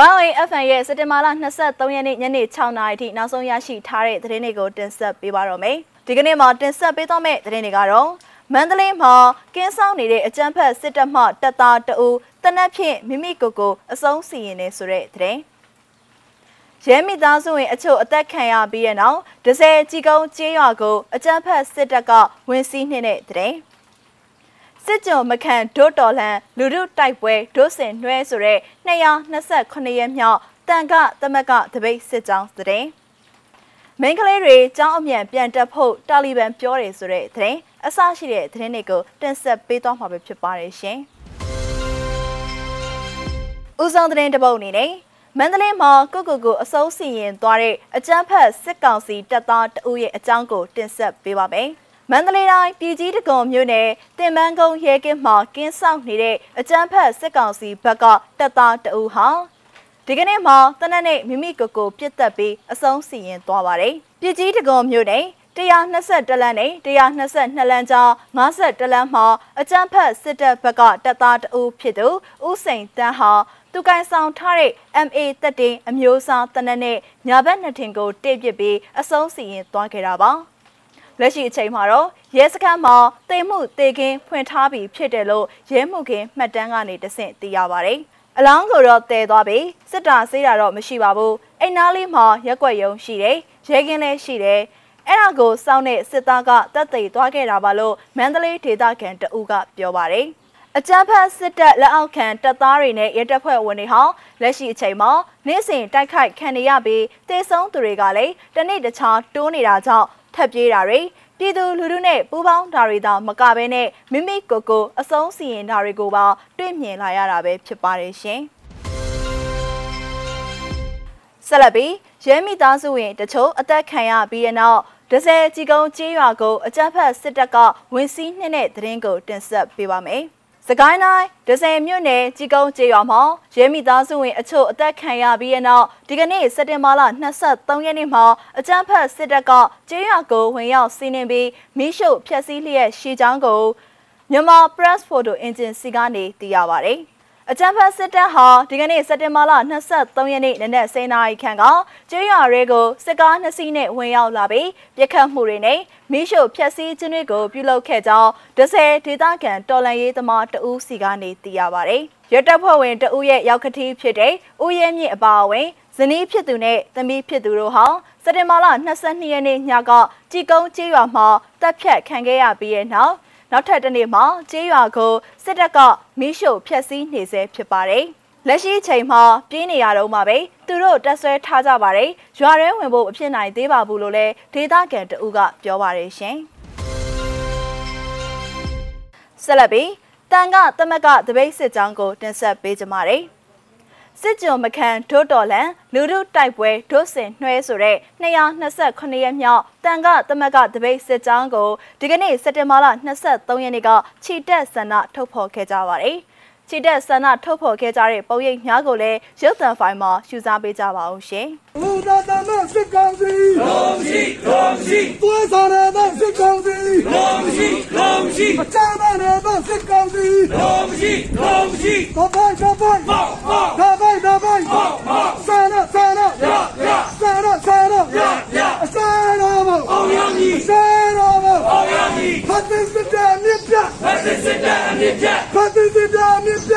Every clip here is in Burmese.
1AFN ရဲ့စက်တင်ဘာလ23ရက်နေ့ညနေ6နာရီထိနောက်ဆုံးရရှိထားတဲ့သတင်းတွေကိုတင်ဆက်ပေးပါတော့မယ်။ဒီကနေ့မှာတင်ဆက်ပေးသွားမယ့်သတင်းတွေကတော့မန္တလေးမှာကင်းဆောင်နေတဲ့အကြမ်းဖက်စစ်တပ်မှတပ်သားတအူတနက်ဖြင့်မိမိကိုယ်ကိုအဆုံးစီရင်နေဆိုတဲ့သတင်း။ရဲမိသားစုဝင်အချို့အသက်ခံရပြီးတဲ့နောက်ဒဇယ်ကြီးကုန်းကျေးရွာကိုအကြမ်းဖက်စစ်တပ်ကဝင်စီးနှင်းတဲ့သတင်း။ စစ်ကြုံမခံဒို့တော်လှန်လူထုတိုက်ပွဲဒို့စင်နှွဲဆိုတဲ့228ရက်မြောက်တန်ကသမက်ကတပိတ်စစ်ကြောင်းတဲ့မင်းကလေးတွေကြောင်းအမြန်ပြန်တက်ဖို့တာလီဘန်ပြောတယ်ဆိုတဲ့တဲ့အဆရှိတဲ့သတင်းတွေကိုတင်ဆက်ပေးသွားမှာဖြစ်ပါတယ်ရှင်။ဦးဆောင်သတင်းတပုတ်အနေနဲ့မန္တလေးမှာကိုကိုကိုအစိုးစီရင်သွားတဲ့အကြမ်းဖက်စစ်ကောင်စီတပ်သားတအုပ်ရဲ့အကြောင်းကိုတင်ဆက်ပေးပါမယ်။ မန္တလေးတိုင်းပြည်ကြီးတကုံမြို့နယ်တင်ပန်းကုန်းရဲကင်းမှာကင်းဆောင်နေတဲ့အကြမ်းဖက်စစ်ကောင်စီဘက်ကတပ်သားတအူဟာဒီကနေ့မှာတနက်နေ့မိမိကိုယ်ကိုပြစ်တက်ပြီးအဆုံးစီရင်သွားပါတယ်။ပြည်ကြီးတကုံမြို့နယ်120လမ်းနဲ့122လမ်းကြား50လမ်းမှာအကြမ်းဖက်စစ်တပ်ဘက်ကတပ်သားတအူဖြစ်သူဦးစိန်တန်းဟာသူကန်ဆောင်ထားတဲ့ MA တက်တင်အမျိုးအစားတနက်နဲ့ညာဘက်နှစ်ထင်ကိုတိတ်ပစ်ပြီးအဆုံးစီရင်သွားခဲ့တာပါ။ လက်ရှိအချိန်မှာတော့ရဲစခန်းမှာတေမှုတေကင်းဖွင့်ထားပြီးဖြစ်တယ်လို့ရဲမှုခင်းမှတ်တမ်းကနေတဆင့်သိရပါတယ်။အလောင်းကိုတော့တည်သွားပြီးစစ်တာဆေးတာတော့မရှိပါဘူး။အိမ်နားလေးမှာရက်ွက်ယုံရှိတယ်။ရဲကင်းလည်းရှိတယ်။အဲ့ဒါကိုစောင့်တဲ့စစ်သားကတပ်သိသွားခဲ့တာပါလို့မန္တလေးဒေသခံတအူးကပြောပါတယ်။ အကြမ်းဖက်စစ်တပ်လက်အောက်ခံတပ်သားတွေနဲ့ရဲတပ်ဖွဲ့ဝင်တွေဟာလက်ရှိအချိန်မှာနေ့စဉ်တိုက်ခိုက်ခံနေရပြီးတေဆုံးသူတွေကလည်းတနေ့တခြားတိုးနေတာကြောင့်ထပ်ပြေးတာတွေပြည်သူလူထုနဲ့ပူးပေါင်းတာတွေသာမကဘဲနဲ့မိမိကိုယ်ကိုအဆုံးစီရင်တာတွေကိုပါတွေ့မြင်လာရတာပဲဖြစ်ပါတယ်ရှင်။ဆက်လက်ပြီးရဲမိသားစုဝင်တချို့အသက်ခံရပြီးတဲ့နောက်ဒဇယ်ကြီးကုန်းကျေးရွာကိုအကြမ်းဖက်စစ်တပ်ကဝင်စီးနှင်းတဲ့သတင်းကိုတင်ဆက်ပေးပါမယ်။ စကိုင်းတိုင်းဒဇယ်မြို့နယ်ကြီးကုန်းကျေးရွာမှာရဲမိသားစုဝင်အချို့အသက်ခံရပြီးတဲ့နောက်ဒီကနေ့စက်တင်ဘာလ23ရက်နေ့မှာအကြမ်းဖက်စစ်တပ်ကကျေးရွာကိုဝင်ရောက်စီးနင်းပြီးမိရှုဖျက်ဆီးလျက်ရှီချောင်းကိုမြန်မာ Press Photo Agency ကနေသိရပါဗျ။ အကြံဖတ်စစ်တပ်ဟာဒီကနေ့စက်တင်ဘာလ23ရက်နေ့နနက်10:00နာရီခန့်ကကျေးရွာတွေကိုစစ်ကားနှစ်စီးနဲ့ဝင်ရောက်လာပြီးပြစ်ခတ်မှုတွေနဲ့မိရှုဖျက်ဆီးခြင်းတွေကိုပြုလုပ်ခဲ့ကြောင်းဒဇယ်ဒေသခံတော်လန်ရေးသမားတဦးစီကနေသိရပါဗျ။ရတပ်ဖွဲ့ဝင်တဦးရဲ့ရောက်ခတိဖြစ်တဲ့ဦးရဲမြင့်အပါအဝင်ဇနီးဖြစ်သူနဲ့သမီးဖြစ်သူတို့ဟာစက်တင်ဘာလ22ရက်နေ့ညကကြည်ကုန်းကျေးရွာမှာတပ်ဖြတ်ခံခဲ့ရပြီးတဲ့နောက် နောက်ထပ်တစ်နေ့မှာကျေးရွာကိုစစ်တပ်ကမီးရှို့ဖျက်ဆီးနေဆဲဖြစ်ပါတယ်။လက်ရှိချိန်မှာပြင်းနေရတော့မှပဲသူတို့တက်ဆွဲထားကြပါတယ်။ရွာရဲဝင်ဖို့အဖြစ်နိုင်သေးပါဘူးလို့လည်းဒေသခံတဦးကပြောပါတယ်ရှင်။ဆက်လက်ပြီးတန်ကသမက်ကတပိတ်စစ်ကြောင်းကိုတင်ဆက်ပေးကြပါမယ်။ စစ်ကြုံမခံဒို့တော်လန်လူထုတိုက်ပွဲဒို့စင်နှွဲဆိုတဲ့228ရက်မြောက်တန်ကသမက်ကတပိတ်စစ်ကြောင်းကိုဒီကနေ့စက်တင်ဘာလ23ရက်နေ့ကခြိတက်ဆန္ဒထုတ်ဖော်ခဲ့ကြပါတယ်။ချီတက်ဆန္ဒထုတ်ဖော်ခဲ့ကြတဲ့ပုံရိပ်များကိုလည်းရုပ်သံဖိုင်မှာရှုစားပေးကြပါအောင်ရှင်။လူသားတမစစ်ကောင်စီလုံးရှိလုံးရှိသွေးဆောင်တဲ့စစ်ကောင်စီလုံးရှိလုံးရှိအချမ်းတဲ့စစ်ကောင်စီလုံးရှိလုံးရှိတော့ပိုက်တော့ပိုက်ဟောဟောတော့ပိုက်တော့ပိုက်ဟောဟောဆန္ဒဆန္ဒရရဆန္ဒဆန္ဒရရအစတော်မအောင်ရမည်ဆန္ဒမအောင်ရမည်ဖတ်တဲ့စစ်တဲ့အမြင့်ပြဖတ်တဲ့စစ်တဲ့အမြင့်ပြဖတ်တဲ့စစ်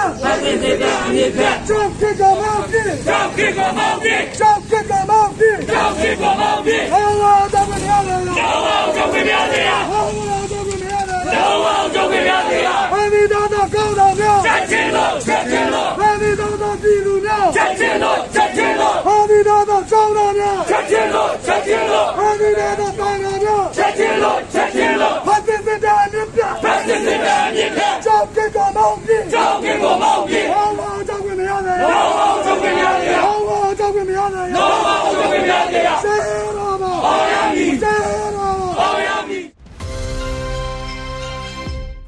တဲ့အမြင့်ပြဖတ်တဲ့စစ်တဲ့အမြင့်ပြကြောက်ခေကမောင်းပြကြောက်ခေကမောင်းပြကြောက်ခေကမောင်းပြကြောက်ခေကမောင်းပြဟောလာတော့မရရလားဟောကြောက်ခေရရဟောလာတော့မရရလားဟောကြောက်ခေရရဟောဒီတော့တော့ကောင်းတော့မြောက်ချက်ချင်းလို့ချက်ချင်းလို့ဟောဒီတော့တော့ပြည်သူမြောက်ချက်ချင်းလို့ချက်ချင်းလို့ဟောဒီတော့တော့ကောင်းတော့မြောက်ချက်ချင်းလို့ချက်ချင်းလို့ဟောဒီတော့တော့ကောင်းတော့မြောက်ချက်ချင်းလို့ချက်ချင်းလို့ဖတ်တဲ့စစ်တဲ့အမြင့်ပြဖတ်တဲ့စစ်တဲ့အမြင့်ပြကြောက်ခေက မောင်းပြကြောက်ခေကမောင်းပြဟောလာကြောက်ခွင့်မရတယ်ဟောလာကြောက်ခွင့်မရတယ်ဟောလာကြောက်ခွင့်မရတယ်ဟောလာကြောက်ခွင့်မရတယ်ဆဲရောမဟောရမည်ဆဲရောဟောရမည်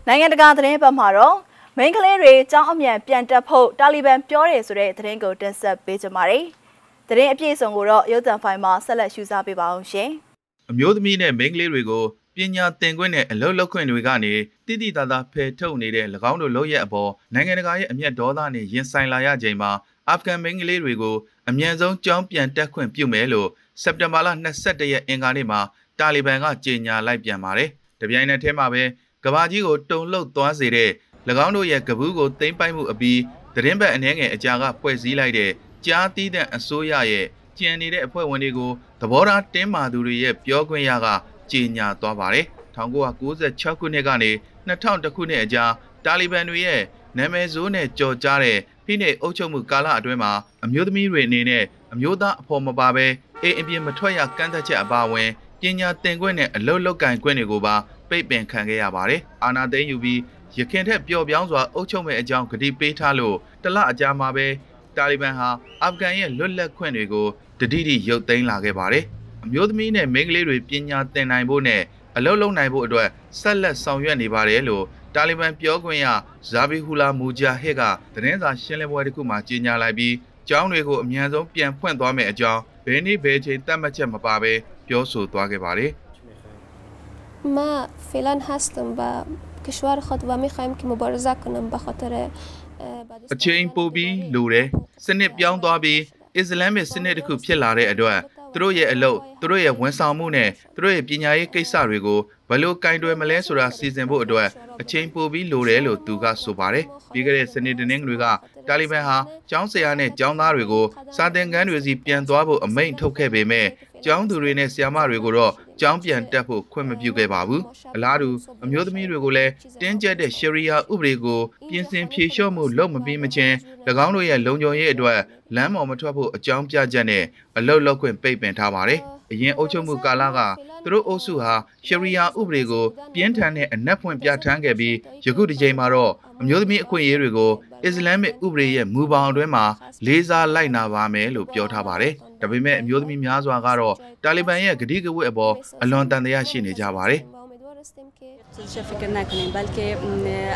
နိုင်ငံတကာသတင်းပတ်မှာတော့မိန်းကလေးတွေကြောင်းအမြန်ပြန်တက်ဖို့တာလီဘန်ပြောတယ်ဆိုတဲ့သတင်းကိုတင်ဆက်ပေးကြပါမယ်။သတင်းအပြည့်အစုံကိုတော့ရုပ်သံဖိုင်မှာဆက်လက်ရှုစားပေးပါအောင်ရှင်။အမျိုးသမီးနဲ့မိန်းကလေးတွေကို ပညာသင်ခွင့်နဲ့အလုပ်လုပ်ခွင့်တွေကနေတိတိတသားဖယ်ထုတ်နေတဲ့၎င်းတို့လုပ်ရက်အပေါ်နိုင်ငံတကာရဲ့အမျက်ဒေါသနဲ့ရင်ဆိုင်လာရချိန်မှာအာဖဂန်မိန်းကလေးတွေကိုအမြန်ဆုံးကြောင်းပြန်တက်ခွင့်ပြုမယ်လို့စက်တင်ဘာလ22ရက်အင်္ဂါနေ့မှာတာလီဘန်ကကြေညာလိုက်ပြန်ပါတယ်။တပြိုင်နက်တည်းမှာပဲကဘာကြီးကိုတုံလှုပ်သွားစေတဲ့၎င်းတို့ရဲ့ကဘူးကိုသိမ့်ပိုက်မှုအပြီးသတင်းပတ်အနှဲငယ်အကြာကဖွဲ့စည်းလိုက်တဲ့ကြားတီးတဲ့အစိုးရရဲ့ကြံနေတဲ့အဖွဲ့ဝင်တွေကိုသဘောထားတင်းမာသူတွေရဲ့ပြောခွင့်ရက ကြေညာသွားပါတယ်1996ခုနှစ်ကနေ2000ခုနှစ်အကြာတာလီဘန်တွေရဲ့နာမည်ဆိုးနဲ့ကြော်ကြားတဲ့ဖိနှိပ်အုပ်ချုပ်မှုကာလအတွင်းမှာအမျိုးသမီးတွေအနေနဲ့အမျိုးသားအဖို့မပါဘဲအိမ်အပြင်မထွက်ရကန့်သက်ချက်အပါအဝင်ပညာသင်ခွင့်နဲ့အလုပ်လုပ်ကင်ခွင့်တွေကိုပါပိတ်ပင်ခံခဲ့ရပါတယ်။အာနာသိန်းယူပြီးရခင်ထက်ပျော့ပြောင်းစွာအုပ်ချုပ်မဲ့အကြောင်းကတိပေးထားလို့တလအကြာမှာပဲတာလီဘန်ဟာအာဖဂန်ရဲ့လွတ်လပ်ခွင့်တွေကိုတတိတိရုပ်သိမ်းလာခဲ့ပါတယ်။ အမျိုးသမီးနဲ့မိန်းကလေးတွေပညာသင်နိုင်ဖို့နဲ့အလုပ်လုပ်နိုင်ဖို့အတွက်ဆက်လက်ဆောင်ရွက်နေပါတယ်လို့တာလီဘန်ပြောခွင့်ရဇာဘီဟူလာမူဂျာဟစ်ကသတင်းစာရှင်းလင်းပွဲတစ်ခုမှာကြေညာလိုက်ပြီးကျောင်းတွေကိုအမြန်ဆုံးပြန်ဖွင့်သွားမယ်အကြောင်းဘယ်နေ့ဘယ်ချိန်တတ်မှတ်ချက်မပါဘဲပြောဆိုသွားခဲ့ပါတယ် ما فعلا هستم و کشور خود و میخوایم که مبارزه کنم به خاطر အချိန်ပိုပြီးလိုတယ်စနစ်ပြောင်းသွားပြီးအစ္စလာမစ်စနစ်တစ်ခုဖြစ်လာတဲ့အတွက် သူတို့ရဲ့အလုပ်သူတို့ရဲ့ဝန်ဆောင်မှုနဲ့သူတို့ရဲ့ပညာရေးကိစ္စတွေကိုဘယ်လိုကင်တွယ်မလဲဆိုတာစီစဉ်ဖို့အတွက်အချိန်ပိုပြီးလိုတယ်လို့သူကဆိုပါတယ်ပြီးခဲ့တဲ့စနေတနင်္ဂနွေကတာလီဘန်ဟာကျောင်းဆရာနဲ့ကျောင်းသားတွေကိုစာသင်ခန်းတွေစီပြန်သွားဖို့အမိန့်ထုတ်ခဲ့ပေမဲ့ကျောင်းသူတွေနဲ့ဆရာမတွေကိုတော့ ကျောင်းပြန်တက်ဖို့ခွင့်မပြုခဲ့ပါဘူးအလားတူအမျိုးသမီးတွေကိုလည်းတင်းကျပ်တဲ့ရှရီယာဥပဒေကိုပြင်ဆင်ဖြေလျှော့မှုလုပ်မပြီးမချင်း၎င်းတို့ရဲ့လုံခြုံရေးအတွက်လမ်းပေါ်မထွက်ဖို့အကြောင်းပြချက်နဲ့အလုတ်လောက်ခွင့်ပိတ်ပင်ထားပါတယ်အရင်အုပ်ချုပ်မှုကာလကသူတို့အုပ်စုဟာရှရီယာဥပဒေကိုပြင်းထန်တဲ့အနက်ဖွင့်ပြဋ္ဌာန်းခဲ့ပြီးယခုဒီချိန်မှာတော့အမျိုးသမီးအခွင့်အရေးတွေကိုအစ္စလာမစ်ဥပဒေရဲ့မူပေါင်းအတွင်းမှာလေးစားလိုက်နာပါမယ်လို့ပြောထားပါတယ်။ ဒါပေမဲ့အမျိုးသမီးများစွာကတော့တာလီဘန်ရဲ့ဂတိကဝတ်အပေါ်အလွန်တန်တရားရှိနေကြပါတယ်။ چه فکر نکنیم بلکه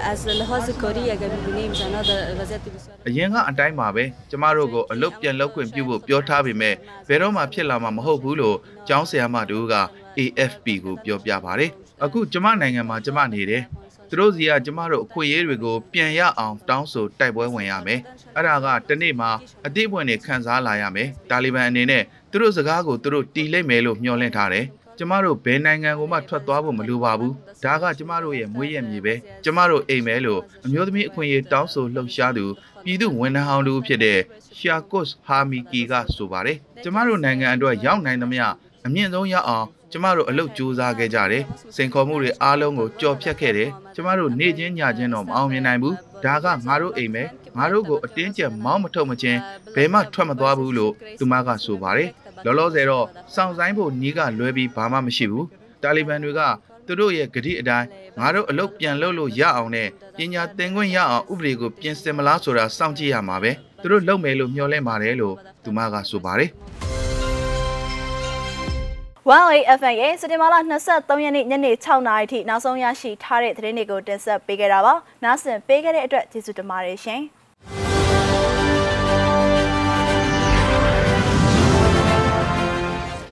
از لحاظ کاری اگر ببینیم زنها در وضعیت بسیار အရင်ကအတိုင်းပါပဲကျမတို့ကိုအလုတ်ပြန်လောက်ခွင့်ပြုဖို့ပြောထားပေမဲ့ဘယ်တော့မှဖြစ်လာမှာမဟုတ်ဘူးလို့ကျောင်းဆရာမတူက AFP ကိုပြောပြပါတယ်အခုကျမနိုင်ငံမှာကျမနေတယ် သူတို့စီကကျမတို့အခွင့်အရေးတွေကိုပြန်ရအောင်တောင်းဆိုတိုက်ပွဲဝင်ရမယ်အဲ့ဒါကတနေ့မှာအသေးပွင့်နေခံစားလာရမယ်တာလီဘန်အနေနဲ့သူတို့စကားကိုသူတို့တီးလိုက်မယ်လို့မျှော်လင့်ထားတယ်ကျမတို့ဘယ်နိုင်ငံကိုမှထွက်သွားဖို့မလိုပါဘူးဒါကကျမတို့ရဲ့မွေးရမြေပဲကျမတို့အိမ်မဲလို့အမျိုးသမီးအခွင့်အရေးတောင်းဆိုလှုပ်ရှားသူပြည်သူဝန်ထမ်းဟောင်းတူဖြစ်တဲ့ရှာကုတ်ဟာမီကီကဆိုပါတယ်ကျမတို့နိုင်ငံအတွက်ရောက်နိုင်သမျှအမြင့်ဆုံးရအောင် ကျမတို့အလုပ်ကြိုးစားခဲ့ကြတယ်။စိန်ခေါ်မှုတွေအားလုံးကိုကြော်ဖြတ်ခဲ့တယ်။ကျမတို့နေချင်းညချင်းတော့မအောင်မြင်နိုင်ဘူး။ဒါကငါတို့အိမ်ပဲ။ငါတို့ကိုအတင်းကျပ်မောင်းမထုတ်မချင်းဘယ်မှထွက်မသွားဘူးလို့သူမကဆိုပါတယ်။လောလောဆယ်တော့စောင့်ဆိုင်ဖို့နီးကလွဲပြီးဘာမှမရှိဘူး။တာလီဘန်တွေကသူတို့ရဲ့ဂတိအတိုင်းငါတို့အလုပ်ပြန်လုပ်လို့ရအောင်နဲ့ပညာသင်ခွင့်ရအောင်ဥပဒေကိုပြင်ဆင်မလားဆိုတာစောင့်ကြည့်ရမှာပဲ။သူတို့လုပ်မယ်လို့မျှော်လင့်ပါတယ်လို့သူမကဆိုပါတယ်။ 1AFN ရဲ့စက်တင်ဘာလ23ရက်နေ့ညနေ6နာရီထိနောက်ဆုံးရရှိထားတဲ့သတင်းတွေကိုတင်ဆက်ပေးခဲ့တာပါ။နားဆင်ပေးခဲ့တဲ့အတွက်ကျေးဇူးတင်ပါတယ်ရှင်။